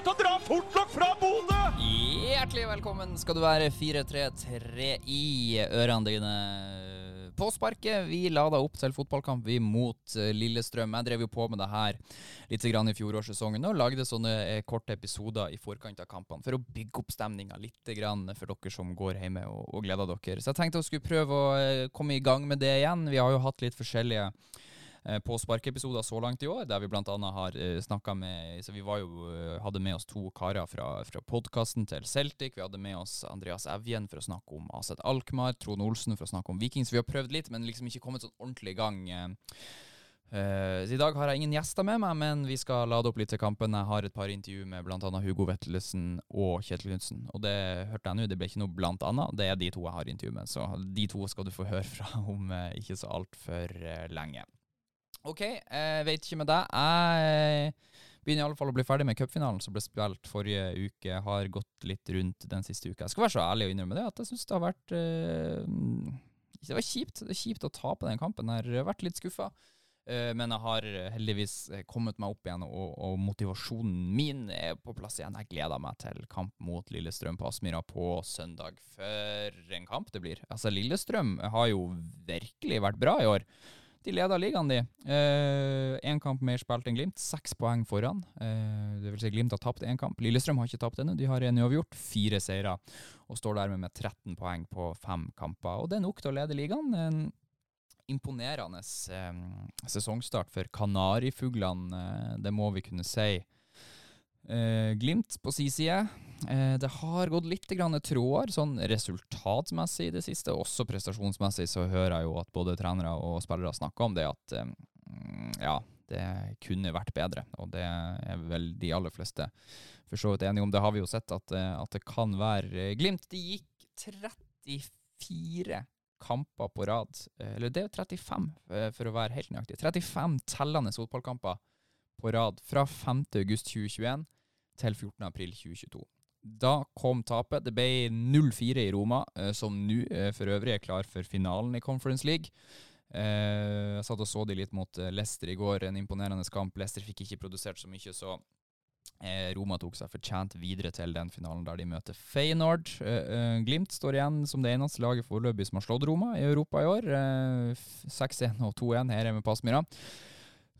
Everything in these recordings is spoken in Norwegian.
Ikke til å dra fortlokk fra Bodø! Hjertelig velkommen skal du være 4-3-3 i ørene dine. På sparket, vi lada opp til fotballkamp vi mot eh, Lillestrøm. Jeg drev jo på med det her litt i fjorårssesongen og lagde sånne eh, korte episoder i forkant av kampene for å bygge opp stemninga litt for dere som går hjemme og, gleder dere. Så jeg tenkte å skulle prøve å eh, komme i gang med det igjen. Vi har jo hatt litt forskjellige på sparkeepisoder så langt i år, der vi bl.a. har uh, snakka med Så vi jo, eh, hadde med oss to karer fra, fra podkasten til Celtic. Vi hadde med oss Andreas Evjen for å snakke om Aset Alkmaar. Trond Olsen for å snakke om Vikings. Vi har prøvd litt, men liksom ikke kommet sånn ordentlig i gang. eh. Eh, så I dag har jeg ingen gjester med meg, men vi skal lade opp litt til kampen. Jeg har et par intervju med bl.a. Hugo Vettelsen og Kjetil Knutsen. Og det hørte jeg nå, det ble ikke noe blant annet. Det er de to jeg har intervju med. Så de to skal du få høre fra om eh, ikke så altfor uh, lenge. OK, jeg vet ikke med deg. Jeg begynner i alle fall å bli ferdig med cupfinalen som ble spilt forrige uke. Har gått litt rundt den siste uka. Jeg skal være så ærlig og innrømme det, at jeg syns det har vært eh, Det var kjipt. Det er kjipt å tape den kampen. Jeg har vært litt skuffa. Eh, men jeg har heldigvis eh, kommet meg opp igjen, og, og motivasjonen min er på plass igjen. Jeg gleder meg til kamp mot Lillestrøm på Aspmyra på søndag. For en kamp det blir. Altså, Lillestrøm har jo virkelig vært bra i år. De leder ligaen, de. Én kamp mer spilt enn Glimt, seks poeng foran. Eh, det vil si Glimt har tapt én kamp. Lillestrøm har ikke tapt ennå, de har en uavgjort, fire seire. Og står dermed med 13 poeng på fem kamper. Og det er nok til å lede ligaen. En imponerende eh, sesongstart for kanarifuglene, eh, det må vi kunne si. Eh, glimt på si side. Eh, det har gått litt tråder, sånn resultatmessig i det siste. Også prestasjonsmessig så hører jeg jo at både trenere og spillere snakker om det at eh, ja, det kunne vært bedre. Og det er vel de aller fleste for så vidt enige om. Det har vi jo sett at, at det kan være Glimt. De gikk 34 kamper på rad. Eller det er 35, eh, for å være helt nøyaktig. 35 tellende fotballkamper på rad fra 5. august 2021 til 14. april 2022. Da kom tapet. Det ble 0-4 i Roma, eh, som nå eh, for øvrig er klar for finalen i Conference League. Eh, jeg satt og så de litt mot Leicester i går, en imponerende kamp. Leicester fikk ikke produsert så mye, så Roma tok seg fortjent videre til den finalen der de møter Feyenoord. Glimt står igjen som det eneste laget foreløpig som har slått Roma i Europa i år. Eh, 6-1 og 2-1 her hjemme på Aspmyra.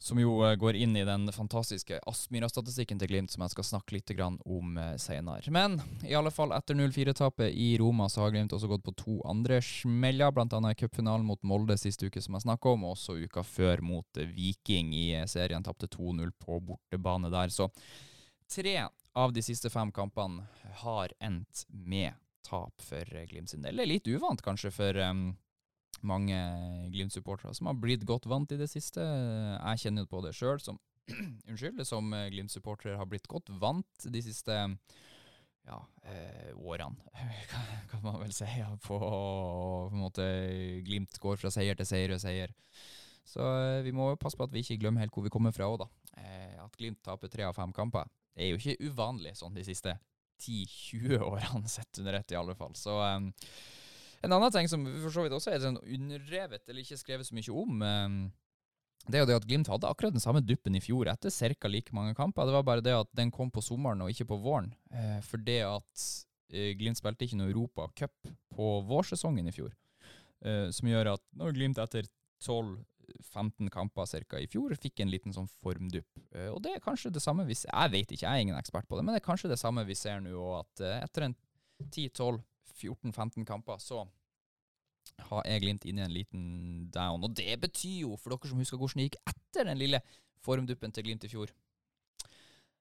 Som jo eh, går inn i den fantastiske Aspmyra-statistikken til Glimt, som jeg skal snakke litt om eh, senere. Men i alle fall, etter 0-4-tapet i Roma, så har Glimt også gått på to andre smeller, annet i cupfinalen mot Molde sist uke, som jeg snakka om, og også uka før mot eh, Viking i serien. Tapte 2-0 på bortebane der. Så tre av de siste fem kampene har endt med tap for Glimt sin del. Litt uvant kanskje for em, mange Glimt-supportere som har blitt godt vant i det siste. Jeg kjenner på det sjøl som Unnskyld, som eh, Glimt-supportere har blitt godt vant de siste ja, eh, årene, kan- man vel si. Ja, på, på en måte Glimt går fra seier til seier og seier. Så eh, vi må passe på at vi ikke glemmer helt hvor vi kommer fra òg, da. Eh, at Glimt taper tre av fem kamper, det er jo ikke uvanlig sånn de siste 10-20 årene, sett under ett i alle fall. Så em, en annen ting som for så vidt også er sånn underrevet, eller ikke skrevet så mye om, det er jo det at Glimt hadde akkurat den samme duppen i fjor, etter ca. like mange kamper. Det var bare det at den kom på sommeren og ikke på våren. Eh, for det at eh, Glimt spilte ikke noe Europa Cup på vårsesongen i fjor. Eh, som gjør at når Glimt etter 12-15 kamper cirka i fjor fikk en liten sånn formdupp. Og det er kanskje det samme vi ser Jeg vet ikke, jeg er ingen ekspert på det, men det er kanskje det samme vi ser nå at etter en 10-12-14-15 kamper, så har jeg Glimt inne i en liten down. Og det betyr jo, for dere som husker hvordan det gikk etter den lille formduppen til Glimt i fjor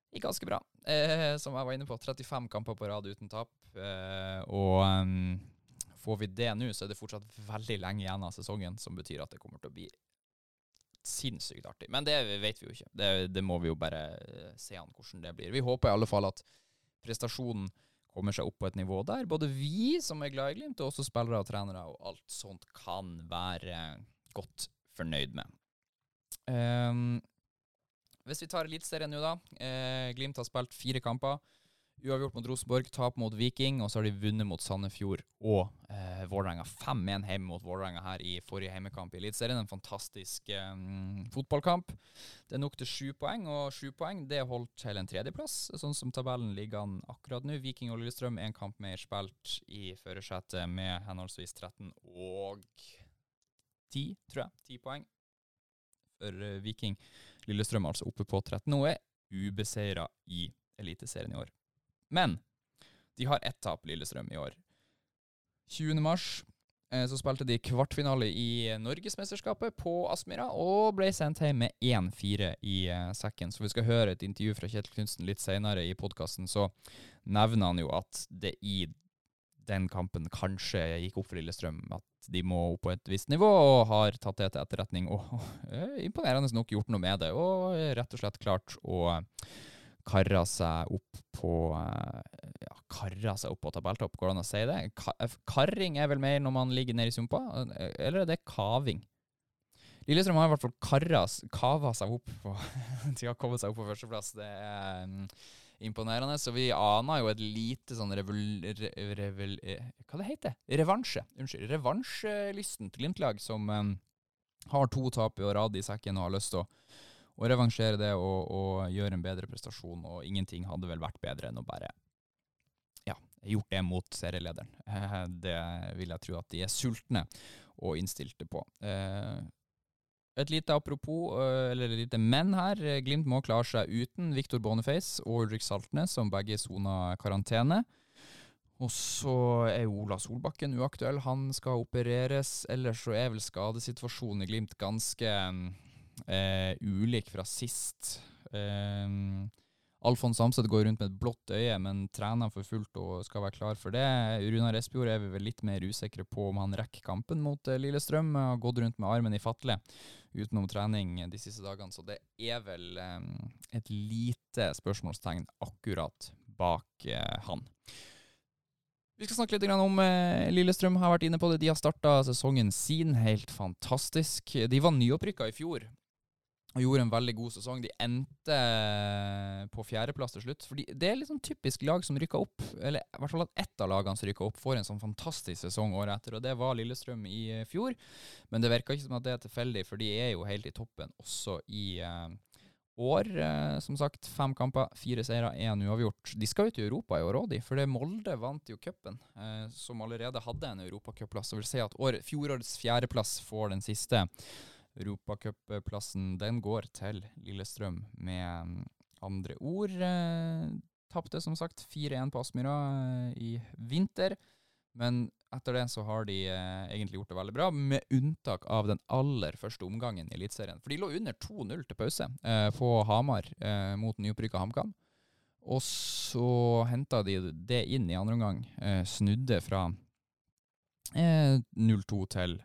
Gikk ganske bra. Eh, som jeg var inne på, 35 kamper på rad uten tap. Eh, og um, får vi det nå, så er det fortsatt veldig lenge igjen av sesongen, som betyr at det kommer til å bli sinnssykt artig. Men det vet vi jo ikke. Det, det må vi jo bare eh, se an hvordan det blir. Vi håper i alle fall at prestasjonen kommer seg opp på et nivå der både vi som er glad i Glimt, og også spillere og trenere og alt sånt kan være godt fornøyd med. Um, hvis vi tar Eliteserien nå, da. Eh, Glimt har spilt fire kamper. Uavgjort mot Rosenborg, tap mot Viking, og så har de vunnet mot Sandefjord og eh, Vålerenga. 5-1 hjemme mot Vålerenga her i forrige hjemmekamp i Eliteserien. En fantastisk eh, fotballkamp. Det er nok til sju poeng, og sju poeng det holdt til en tredjeplass, sånn som tabellen ligger an akkurat nå. Viking og Lillestrøm én kamp mer spilt i førersetet med henholdsvis 13 og 10, tror jeg. 10 poeng for eh, Viking. Lillestrøm altså oppe på 13 og er ubeseira i Eliteserien i år. Men de har ett tap, Lillestrøm, i år. 20. mars eh, så spilte de kvartfinale i Norgesmesterskapet på Aspmyra og ble sendt hjem med 1-4 i eh, sekken. Så vi skal høre et intervju fra Kjetil Knutsen litt senere i podkasten. Så nevner han jo at det i den kampen kanskje gikk opp for Lillestrøm at de må opp på et visst nivå, og har tatt det til etterretning. Og, og eh, imponerende nok gjort noe med det, og rett og slett klart å karra seg opp på eh, ja, Kara seg opp på tabelltopp, går det an å si det? Eh, karring er vel mer når man ligger nede i sumpa, eh, eller er det kaving? Lillestrøm har i hvert fall karra, kava seg opp på De har kommet seg opp på førsteplass. Det er um, imponerende. Så vi aner jo et lite sånn revol... Re, revol hva det heter Revansje. Unnskyld. til Glimt-lag som um, har to tap i rad i sekken og har lyst til å å revansjere det og, og, gjøre en bedre prestasjon. Og ingenting hadde vel vært bedre enn å bare ja, gjort det mot serielederen. Det vil jeg tro at de er sultne og innstilte på. Eh, et lite apropos, eh, eller et lite men her. Glimt må klare seg uten Viktor Boniface og Ulrik Saltnes, som begge sona karantene. Og så er jo Ola Solbakken uaktuell. Han skal opereres. Ellers så er vel skadesituasjonen i Glimt ganske eh, ulik fra sist. Eh, Alfons Samset går rundt med et blått øye, men trener for fullt og skal være klar for det. Runar Espejord er vi vel litt mer usikre på om han rekker kampen mot eh, Lillestrøm. Har gått rundt med armen i fatle utenom trening de siste dagene, så det er vel eh, et lite spørsmålstegn akkurat bak eh, han. Vi skal snakke litt om eh, Lillestrøm. har vært inne på det. De har starta sesongen sin helt fantastisk. De var nyopprykka i fjor og gjorde en veldig god sesong. De endte på fjerdeplass til slutt. Fordi Det er litt sånn typisk lag som rykker opp, eller i hvert fall at ett av lagene som rykker opp, får en sånn fantastisk sesong året etter. Og det var Lillestrøm i eh, fjor. Men det virker ikke som at det er tilfeldig, for de er jo helt i toppen også i eh, år. Eh, som sagt, fem kamper, fire seire, én uavgjort. De skal jo til Europa i år òg, de. For det Molde vant jo cupen, eh, som allerede hadde en europacupplass. Det vil si at år, fjorårets fjerdeplass får den siste. Europacupplassen den går til Lillestrøm, med mm, andre ord. Eh, Tapte som sagt 4-1 på Aspmyra eh, i vinter, men etter det så har de eh, egentlig gjort det veldig bra, med unntak av den aller første omgangen i Eliteserien. For de lå under 2-0 til pause eh, på Hamar mot nyopprykka HamKam. Og så henta de det inn i andre omgang. Snudde fra 0-2 til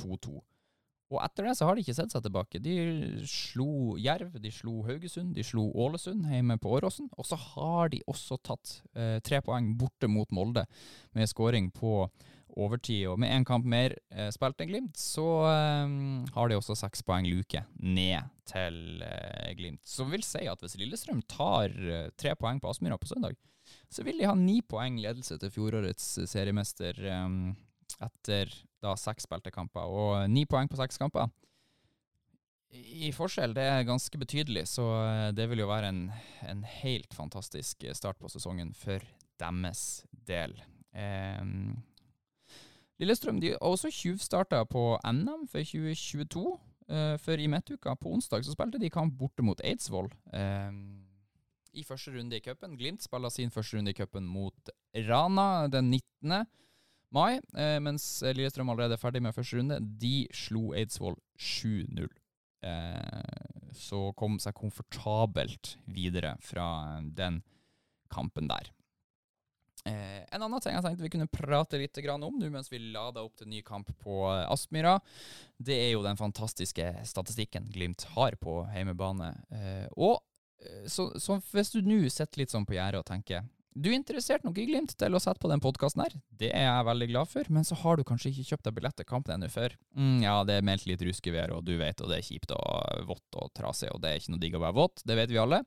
2-2. Og etter det så har de ikke sett seg tilbake. De slo Jerv, de slo Haugesund, de slo Ålesund hjemme på Åråsen. Og så har de også tatt eh, tre poeng borte mot Molde, med skåring på overtid. Og med én kamp mer eh, spilt enn Glimt, så eh, har de også seks poeng luke ned til eh, Glimt. Som vil si at hvis Lillestrøm tar eh, tre poeng på Aspmyra på søndag, så vil de ha ni poeng ledelse til fjorårets seriemester eh, etter da seks beltekamper og ni poeng på seks kamper. I forskjell, det er ganske betydelig, så eh, det vil jo være en, en helt fantastisk start på sesongen for deres del. Eh, Lillestrøm de også tjuvstarta på NM for 2022. Eh, for i midtuka, på onsdag, så spilte de kamp borte mot Eidsvoll. Eh, I første runde i cupen. Glimt spiller sin første runde i cupen mot Rana den 19 mai, eh, mens Lillestrøm allerede er ferdig med første runde. De slo Eidsvoll 7-0. Eh, så kom seg komfortabelt videre fra den kampen der. Eh, en annen ting jeg tenkte vi kunne prate litt om nå mens vi lader opp til ny kamp på Aspmyra, det er jo den fantastiske statistikken Glimt har på heimebane. Og så, så hvis du nå sitter litt sånn på gjerdet og tenker du er interessert nok i Glimt til å sette på den podkasten her, det er jeg veldig glad for, men så har du kanskje ikke kjøpt deg billett til kampen ennå før. Mm, ja, det er meldt litt ruskevær, og du vet, og det er kjipt og vått og trasig, og det er ikke noe digg å være vått, det vet vi alle.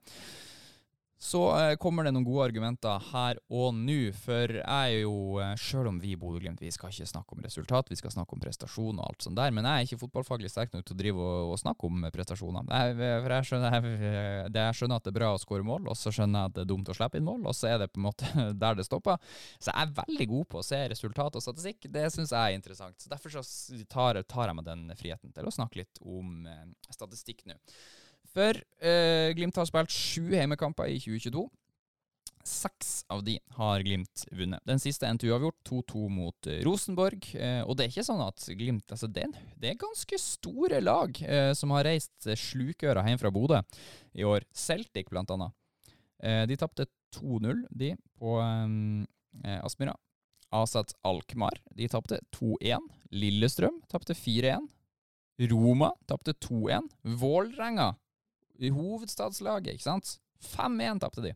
Så eh, kommer det noen gode argumenter her og nå, for jeg er jo, eh, selv om vi i Bodø-Glimt vi skal ikke snakke om resultat, vi skal snakke om prestasjon og alt sånt der, men jeg er ikke fotballfaglig sterk nok til å drive og, og snakke om prestasjoner. Jeg, for jeg skjønner, jeg, jeg skjønner at det er bra å skåre mål, og så skjønner jeg at det er dumt å slippe inn mål, og så er det på en måte der det stopper. Så jeg er veldig god på å se resultat og statistikk, det syns jeg er interessant. Så Derfor så tar, tar jeg meg den friheten til å snakke litt om eh, statistikk nå. For eh, Glimt har spilt sju hjemmekamper i 2022. Seks av de har Glimt vunnet. Den siste endte uavgjort, 2-2 mot eh, Rosenborg. Eh, og det er ikke sånn at Glimt altså det, det er ganske store lag eh, som har reist slukøra hjem fra Bodø i år. Celtic, blant annet. Eh, de tapte 2-0, de, på eh, Aspmyra. Asat Alkmaar, de tapte 2-1. Lillestrøm tapte 4-1. Roma tapte 2-1. Vålerenga i hovedstadslaget, ikke sant? 5-1 tapte de.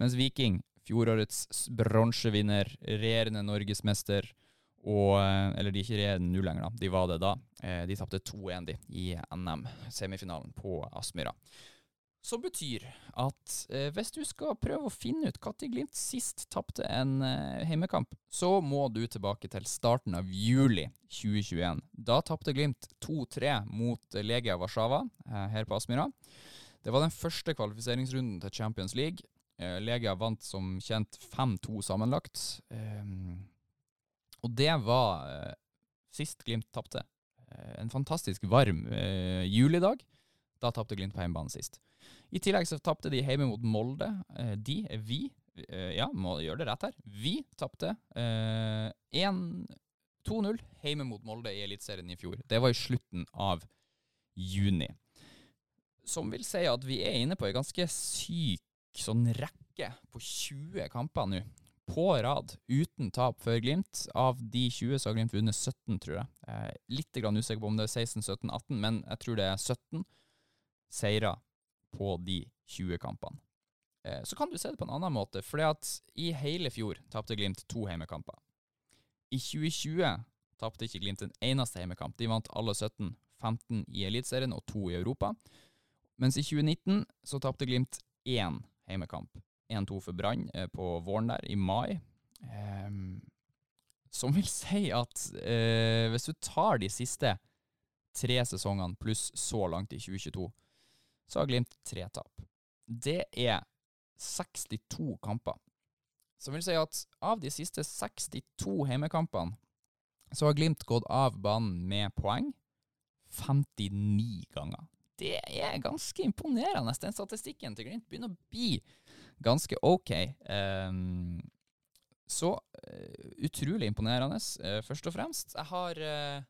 Mens Viking, fjorårets bronsevinner, regjerende norgesmester og Eller de er ikke regjerende nå lenger, da. De var det da. De tapte 2-1 de, i NM-semifinalen på Aspmyra. Som betyr at eh, hvis du skal prøve å finne ut når Glimt sist tapte en eh, heimekamp, så må du tilbake til starten av juli 2021. Da tapte Glimt 2-3 mot Legia Warszawa eh, her på Aspmyra. Det var den første kvalifiseringsrunden til Champions League. Eh, Legia vant som kjent 5-2 sammenlagt. Um, og det var uh, sist Glimt tapte. Uh, en fantastisk varm julidag. Da tapte Glimt på hjemmebane sist. I tillegg så tapte de hjemme mot Molde. de, vi, ja, må gjøre det rett her. Vi tapte 2-0 hjemme mot Molde i Eliteserien i fjor. Det var i slutten av juni som vil si at vi er inne på en ganske syk sånn rekke på 20 kamper nå. På rad, uten tap før Glimt. Av de 20 så har Glimt vunnet 17, tror jeg. jeg er litt usikker på om det er 16, 17, 18, men jeg tror det er 17 seire på de 20 kampene. Eh, så kan du se det på en annen måte, for i hele fjor tapte Glimt to heimekamper. I 2020 tapte ikke Glimt en eneste heimekamp. De vant alle 17, 15 i Eliteserien og to i Europa. Mens i 2019 så tapte Glimt én heimekamp. 1-2 for Brann eh, på våren der, i mai. Eh, som vil si at eh, hvis du tar de siste tre sesongene pluss så langt i 2022, så har Glimt tre tap. Det er 62 kamper. Som vil si at av de siste 62 heimekampene, så har Glimt gått av banen med poeng 59 ganger det er ganske imponerende. Den statistikken til Glimt begynner å bli ganske ok. Um, så uh, utrolig imponerende, uh, først og fremst. Jeg har uh,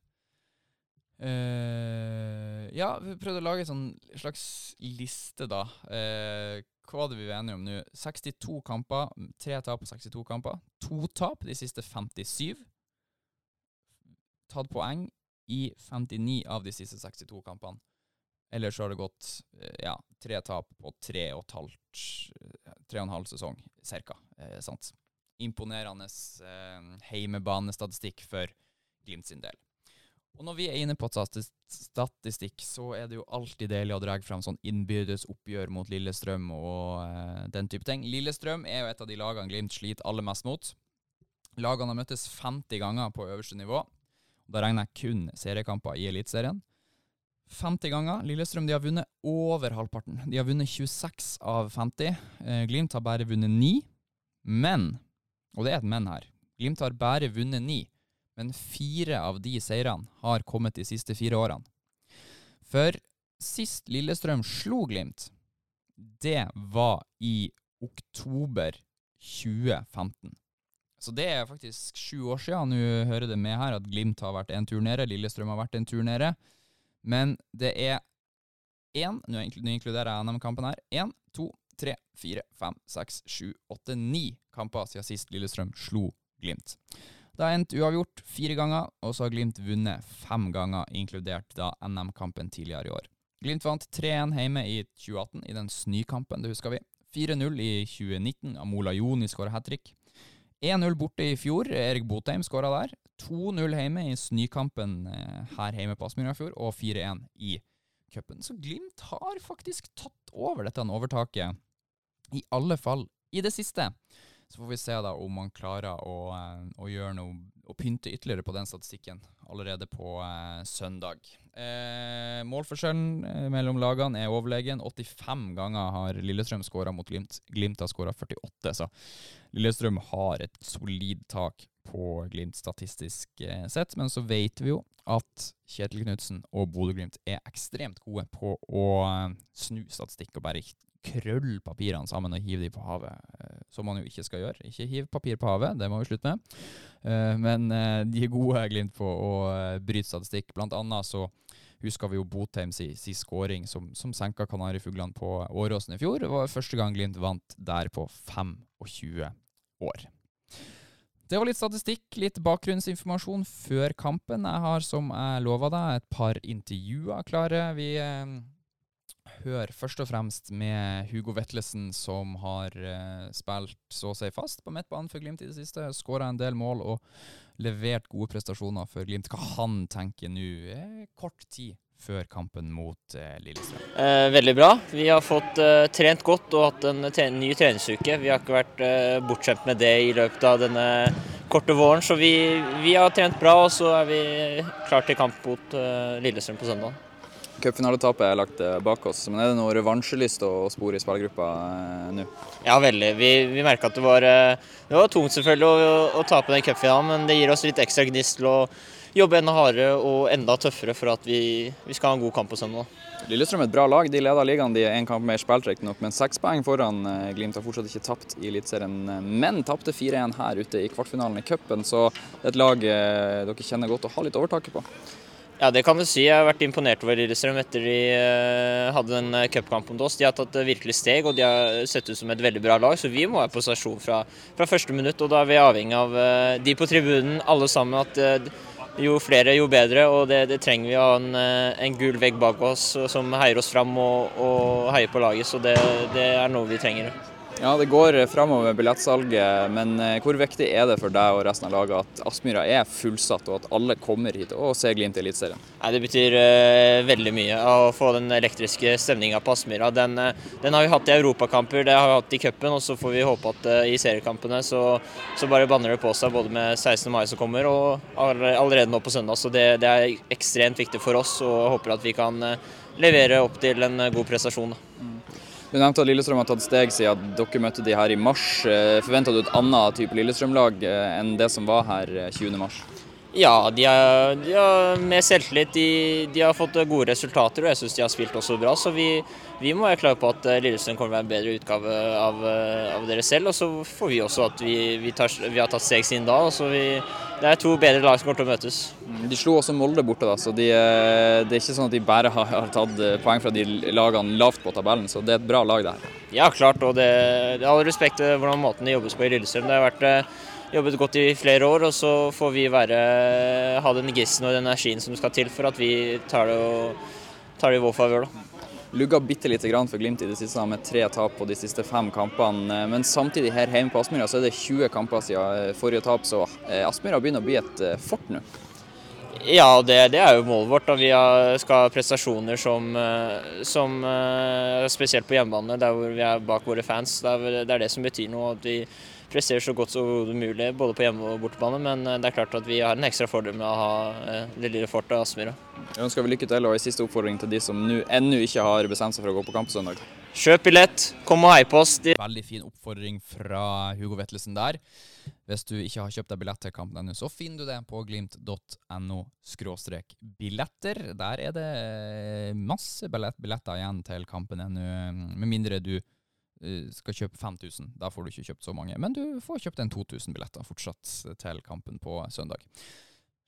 Ja, vi prøvde å lage en sånn slags liste, da. hva var det vi var enige om nå? 62 kamper. Tre tap på 62 kamper. To tap de siste 57. Tatt poeng i 59 av de siste 62 kampene. så har det gått uh, ja, tre tap på tre og halvt, tre og en halv sesong, cirka. Sant? Imponerende heimebanestatistikk for Glimt sin del. Og når vi er inne på statistikk, så er det jo alltid deilig å dra fram sånn innbyrdes oppgjør mot Lillestrøm og eh, den type ting. Lillestrøm er jo et av de lagene Glimt sliter aller mest mot. Lagene har møttes 50 ganger på øverste nivå. Da regner jeg kun seriekamper i Eliteserien. 50 ganger. Lillestrøm de har vunnet over halvparten. De har vunnet 26 av 50. Eh, Glimt har bare vunnet 9. Men, og det er et men her, Glimt har bare vunnet 9, men fire av de seirene har kommet de siste fire årene. For sist Lillestrøm slo Glimt, det var i oktober 2015. Så det er faktisk sju år siden. Nå hører det med her at Glimt har vært en tur nede, Lillestrøm har vært en tur nede. Men det er én Nå inkluderer jeg NM-kampen her. Én, to, tre, fire, fem, seks, sju, åtte, ni kamper siden sist Lillestrøm slo Glimt. Det har endt uavgjort fire ganger, og så har Glimt vunnet fem ganger, inkludert da NM-kampen tidligere i år. Glimt vant 3-1 hjemme i 2018, i den snøkampen, det husker vi. 4-0 i 2019, Amola Joni skåra hat trick. 1-0 borte i fjor, Erik Botheim skåra der. 2-0 hjemme i snøkampen eh, her hjemme på Aspmyra i fjor, og 4-1 i cupen. Så Glimt har faktisk tatt over dette overtaket, i alle fall i det siste. Så får vi se da om man klarer å, eh, å gjøre noe og pynte ytterligere på den statistikken allerede på eh, søndag. Eh, målforskjellen eh, mellom lagene er overlegen. 85 ganger har Lillestrøm skåra mot Glimt. Glimt har skåra 48, så Lillestrøm har et solid tak på Glimt statistisk eh, sett. Men så vet vi jo at Kjetil Knutsen og Bodø-Glimt er ekstremt gode på å eh, snu statistikk og bare krølle papirene sammen og hive de på havet, eh, som man jo ikke skal gjøre. Ikke hiv papir på havet, det må vi slutte med. Eh, men eh, de er gode, Glimt, på å bryte statistikk. Blant annet så husker vi jo Botheim si, si scoring som, som senka Kanarifuglene på Åråsen i fjor. Det var første gang Glimt vant der på 25 år. Det var litt statistikk, litt bakgrunnsinformasjon før kampen. Jeg har, som jeg lova deg, et par intervjuer klare. Vi høre først og fremst med Hugo Vetlesen, som har uh, spilt så å si fast på midtbanen for Glimt i det siste. Skåra en del mål og levert gode prestasjoner for Glimt. Hva han tenker nå, er kort tid før kampen mot uh, Lillestrøm? Eh, veldig bra. Vi har fått uh, trent godt og hatt en ny treningsuke. Vi har ikke vært eh, bortskjemt med det i løpet av denne korte våren. Så vi, vi har trent bra, og så er vi klar til kamp mot Lillestrøm på søndag. Cupfinaletapet er lagt eh, bak oss, men er det noe revansjelyst å spore i spillergruppa eh, nå? Ja, veldig. Vi, vi merka at det var, eh, det var tungt selvfølgelig å, å tape den cupfinalen, men det gir oss litt ekstra gnist til å jobbe enda hardere og enda tøffere for at vi, vi skal ha en god kamp på søndag. Lillestrøm er et bra lag. De leder ligaen, de er én kamp mer spilt riktignok, men seks poeng foran Glimt har fortsatt ikke tapt i Eliteserien. Men tapte 4-1 her ute i kvartfinalen i cupen, så det er et lag dere kjenner godt og har litt overtaket på. Ja, det kan du si. Jeg har vært imponert over Lillestrøm etter de uh, hadde en cupkampen cupkamp mot oss. De har tatt virkelig steg, og de har sett ut som et veldig bra lag. Så vi må være på stasjon fra, fra første minutt, og da er vi avhengig av de på tribunen, alle sammen. at jo flere, jo bedre, og det, det trenger vi å ha en, en, gul vegg bak oss som heier oss fram og, og heier på laget. Så det, det er noe vi trenger. Ja, Det går framover med billettsalget, men eh, hvor viktig er det for deg og resten av laget at Aspmyra er fullsatt, og at alle kommer hit og ser Glimt i Eliteserien? Det betyr uh, veldig mye å få den elektriske stemninga på Aspmyra. Den, uh, den, har vi hatt i europakamper, det har vi hatt i cupen, og så får vi håpe at uh, i seriekampene så, så, bare banner det på seg både med 16. mai som kommer og allerede nå på søndag. Så det, det er ekstremt viktig for oss og håper at vi kan levere opp til en god prestasjon. Da. Du nevnte at Lillestrøm har tatt steg siden dere møtte de her i mars. Eh, Forventa du et annet type Lillestrøm-lag eh, enn det som var her 20.3? Eh, ja, de har, de har med selvtillit. De, de, har fått gode resultater, og jeg syns de har spilt også bra. Så vi, vi må være klare på at Lillestrøm kommer til å være en bedre utgave av, av dere selv. Og så får vi også at vi, vi, tar, vi har tatt steg siden da. og så vi det er to bedre lag som kommer til å møtes. Mm, de slo også Molde borte, da, så de, eh, det er ikke sånn at de bare har, har, tatt eh, poeng fra de lagene lavt på tabellen. Så det er et bra lag, det her. Ja, klart. Og det, det er all respekt for hvordan måten det jobbes på i Lillestrøm. Det har vært eh, jobbet godt i flere år, og så får vi være, ha den gissen og den energien som skal til for at vi tar det, og, tar det i vår favør. Lugga bitte lite grann for Glimt i det siste med tre tap på de siste fem kampene. Men samtidig her hjemme på Aspmyra så er det 20 kamper siden eh, forrige tap, så eh, Aspmyra begynner å bli et eh, fort nå. Ja, det, det, er jo målet vårt. Da. Vi skal ha prestasjoner som, som Spesielt på hjemmebane, der hvor vi er bak våre fans. Det er, det er det som betyr noe. at vi presterer så godt som mulig både på hjemme- og bortebane. Men eh, det er klart at vi har en ekstra fordel med å ha eh, det lille fortet Aspmyra. Jeg ønsker vi lykke til, og en siste oppfordring til de som ennå ikke har bestemt seg for å gå på kamp på søndag. Kjøp billett, kom og hei på oss. Veldig fin oppfordring fra Hugo Vetlesen der. Hvis du ikke har kjøpt deg billett til kampen ennå, så finner du det på glimt.no billetter. Der er det masse billetter igjen til kampen ennå, med mindre du Eh, skal kjøpe 5000. Da får du ikke kjøpt så mange. Men du får kjøpt en 2000 billetter fortsatt til kampen på søndag.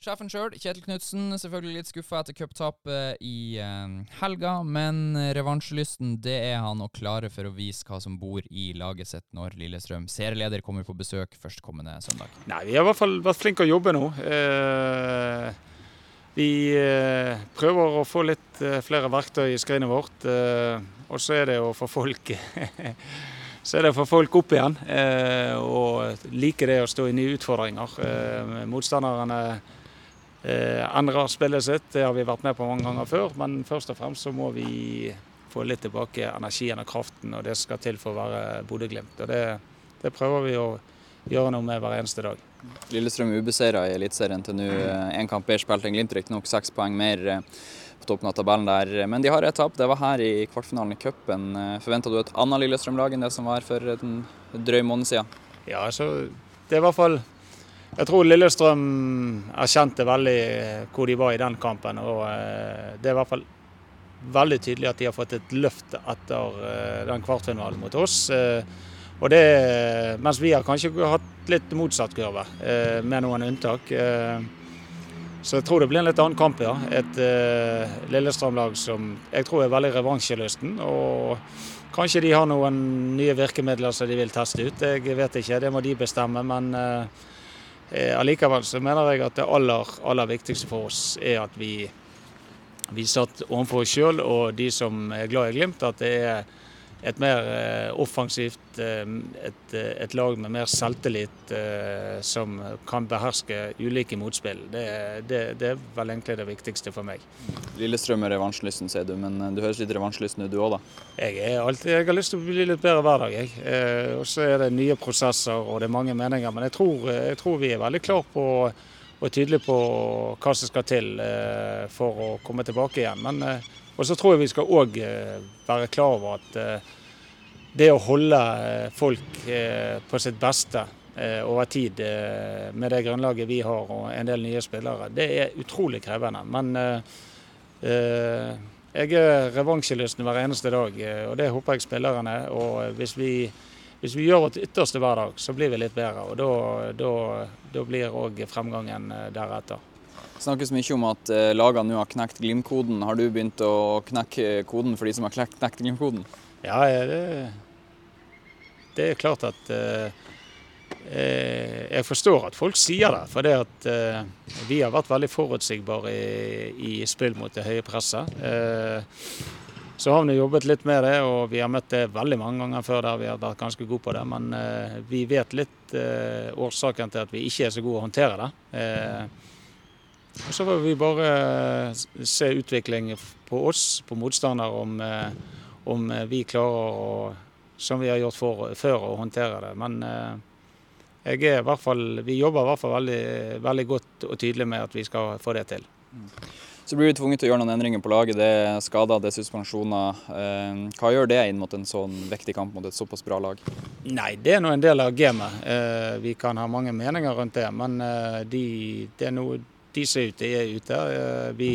Sjefen sjøl, Kjetil Knutsen, selvfølgelig litt skuffa etter cuptapet i eh, helga, men revansjelysten det er han, og klare for å vise hva som bor i laget sitt når Lillestrøm serieleder kommer på besøk førstkommende søndag. Nei, Vi har i hvert fall vært flinke å jobbe nå. Eh, vi eh, prøver å få litt eh, flere verktøy i skrinet vårt. eh, og så er det å få folk Så er det å få folk opp igjen og like det å stå i nye utfordringer. Motstanderne endrer spillet sitt, det har vi vært med på mange ganger før. Men først og fremst så må vi få litt tilbake energien og kraften og det skal til for å være Bodø-Glimt. Og det, det prøver vi å gjøre noe med hver eneste dag. Lillestrøm ubeseira i Eliteserien til nå. Én kamp bedre spilt enn Glimt, riktignok seks poeng mer eh, på toppen av tabellen der. Men de har ett tap. Det var her i kvartfinalen i cupen. Forventa du et annet Lillestrøm-lag enn det som var for en drøy måned siden? Ja, altså, det er i hvert fall Jeg tror Lillestrøm erkjente veldig hvor de var i den kampen. og eh, Det er i hvert fall veldig tydelig at de har fått et løft etter eh, den kvartfinalen mot oss. Og det, mens vi har kanskje hatt litt motsatt kurve, eh, med noen unntak. Eh, så jeg tror det blir en litt annen kamp, ja. Et eh, Lillestrøm-lag som jeg tror er veldig revansjelysten. Og kanskje de har noen nye virkemidler som de vil teste ut. Jeg vet ikke, det må de bestemme. Men eh, eh, allikevel så mener jeg at det aller, aller viktigste for oss er at vi, vi satt overfor oss sjøl og de som er glad i Glimt, at det er et mer eh, offensivt, eh, et, eh, et lag med mer selvtillit som kan beherske ulike motspill. Det, det, det er vel egentlig det viktigste for meg. Lillestrøm er revansjelysten, sier du, men du høres litt revansjelysten ut du òg, da? Jeg, alltid, jeg har lyst til å bli litt bedre hver dag. Jeg. Eh, og så er det nye prosesser og det er mange meninger. Men jeg tror, jeg tror vi er veldig klar på og tydelige på hva som skal til for å komme tilbake igjen. Men og så tror jeg vi skal òg være klar over at eh, det å holde eh, folk eh, på sitt beste over tid med det grunnlaget vi har og en del nye spillere, det er utrolig krevende. Men jeg er revansjelysten hver eneste dag, og det håper jeg spillerne er. Og hvis vi, hvis vi gjør vårt ytterste hver dag, så blir vi litt bedre. Og da, da blir òg fremgangen deretter. Snakkes mye om at lagene nå har knekt Glimt-koden. Har du begynt å knekke koden for de som har knekt Glimt-koden? Ja, det, det, er klart at eh, Jeg forstår at folk sier det. For det at eh, vi har vært veldig forutsigbare i, i spill mot det høye presset. Eh, så har vi jobbet litt med det, og vi har møtt det veldig mange ganger før der vi har vært ganske gode på det. Men vi vet litt årsaken til at vi ikke er så gode å håndtere det. Og Så får vi bare eh, se utvikling på oss, på motstander, om, eh, om vi klarer å, som vi har gjort for, før, å håndtere det. Men eh, er fall, vi jobber i hvert fall veldig, veldig godt og tydelig med at vi skal få det til. Så blir vi tvunget til å gjøre noen endringer på laget. Det er skader, det er suspensjoner. Hva gjør det inn mot en sånn viktig kamp mot et såpass bra lag? Nei, det er nå en del av gamet. Vi kan ha mange meninger rundt det, men de, det er noe de som er ute, er ute. Vi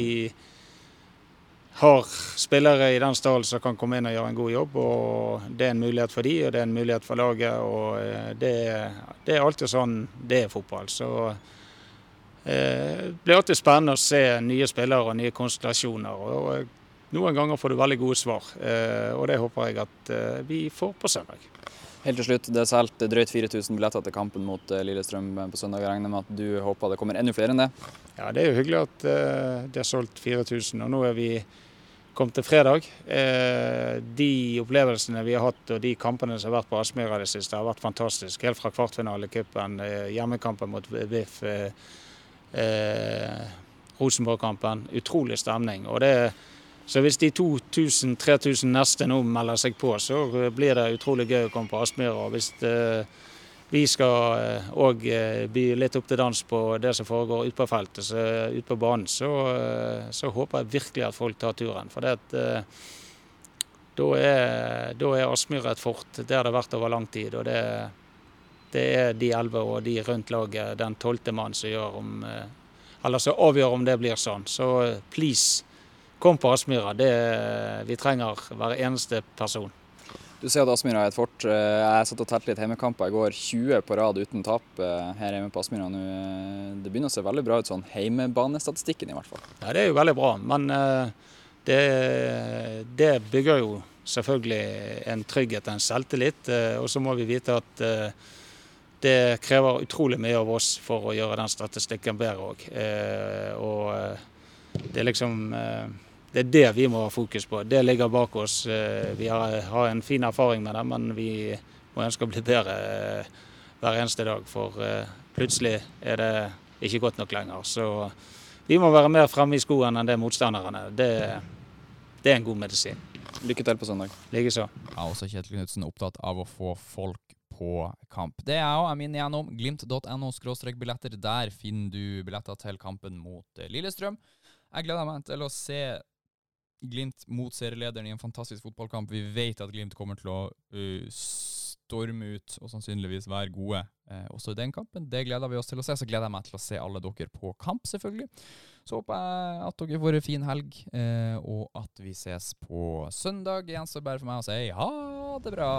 har spillere i den stallen som kan komme inn og gjøre en god jobb. og Det er en mulighet for de, og det er en mulighet for laget. og Det, det er alltid sånn det er fotball. Så eh, Det blir alltid spennende å se nye spillere og nye konstellasjoner. og Noen ganger får du veldig gode svar, eh, og det håper jeg at eh, vi får på søndag. Helt til slutt, Det er solgt drøyt 4000 billetter til kampen mot Lillestrøm på søndag. Jeg regner med at du håper det kommer enda flere enn det? Ja, Det er jo hyggelig at det er solgt 4000. og Nå er vi kommet til fredag. De opplevelsene vi har hatt og de kampene som har vært på Aspmyra det siste, har vært fantastisk. Helt fra kvartfinalecupen, hjemmekampen mot VIF, Rosenborg-kampen. Utrolig stemning. og det er så hvis de 2000-3000 neste nå melder seg på, så blir det utrolig gøy å komme på Aspmyra. Hvis uh, vi skal òg uh, by litt opp til dans på det som foregår ute på feltet, så, ut på banen, så, så, håper jeg virkelig at folk tar turen. For det da er, da er Aspmyra et fort. Det har det vært over lang tid. og det, det er de elleve og de rundt laget, den tolvte mann, som, gjør om, eller som avgjør om det blir sånn. Så please, Kom på Aspmyra. Vi trenger hver eneste person. Du ser at Aspmyra er et fort. Eh, Jeg satt og telte litt hjemmekamper i går. 20 på rad uten tap eh, her hjemme på Aspmyra nå. Det begynner å se veldig bra ut sånn heimebanestatistikken i hvert fall. Ja, Det er jo veldig bra, men eh, det, det bygger jo selvfølgelig en trygghet, og en selvtillit. Og så må vi vite at det krever utrolig mye av oss for å gjøre den statistikken bedre òg. Og det er liksom det er det vi må ha fokus på. Det ligger bak oss. Eh, Vi har, har en fin erfaring med det, men vi må ønske å bli bedre eh, hver eneste dag. For eh, plutselig er det ikke godt nok lenger. Så vi må være mer fremme i skoene enn det motstanderne. Det, det er en god medisin. Lykke til på søndag. Likeså. Ja, også Kjetil Knutsen opptatt av å få folk på kamp. Det er jeg òg. Jeg minner igjennom glimt.no billetter. Der finner du billetter til kampen mot Lillestrøm. Jeg gleder meg til å se Glimt mot serielederen i en fantastisk fotballkamp. Vi vet at Glimt kommer til å uh, storme ut og sannsynligvis være gode eh, også i den kampen. Det gleder vi oss til å se. Så gleder jeg meg til å se alle dere på kamp, selvfølgelig. Så håper jeg at dere får en fin helg, eh, og at vi ses på søndag. Gjenstår bare for meg å si ha det bra.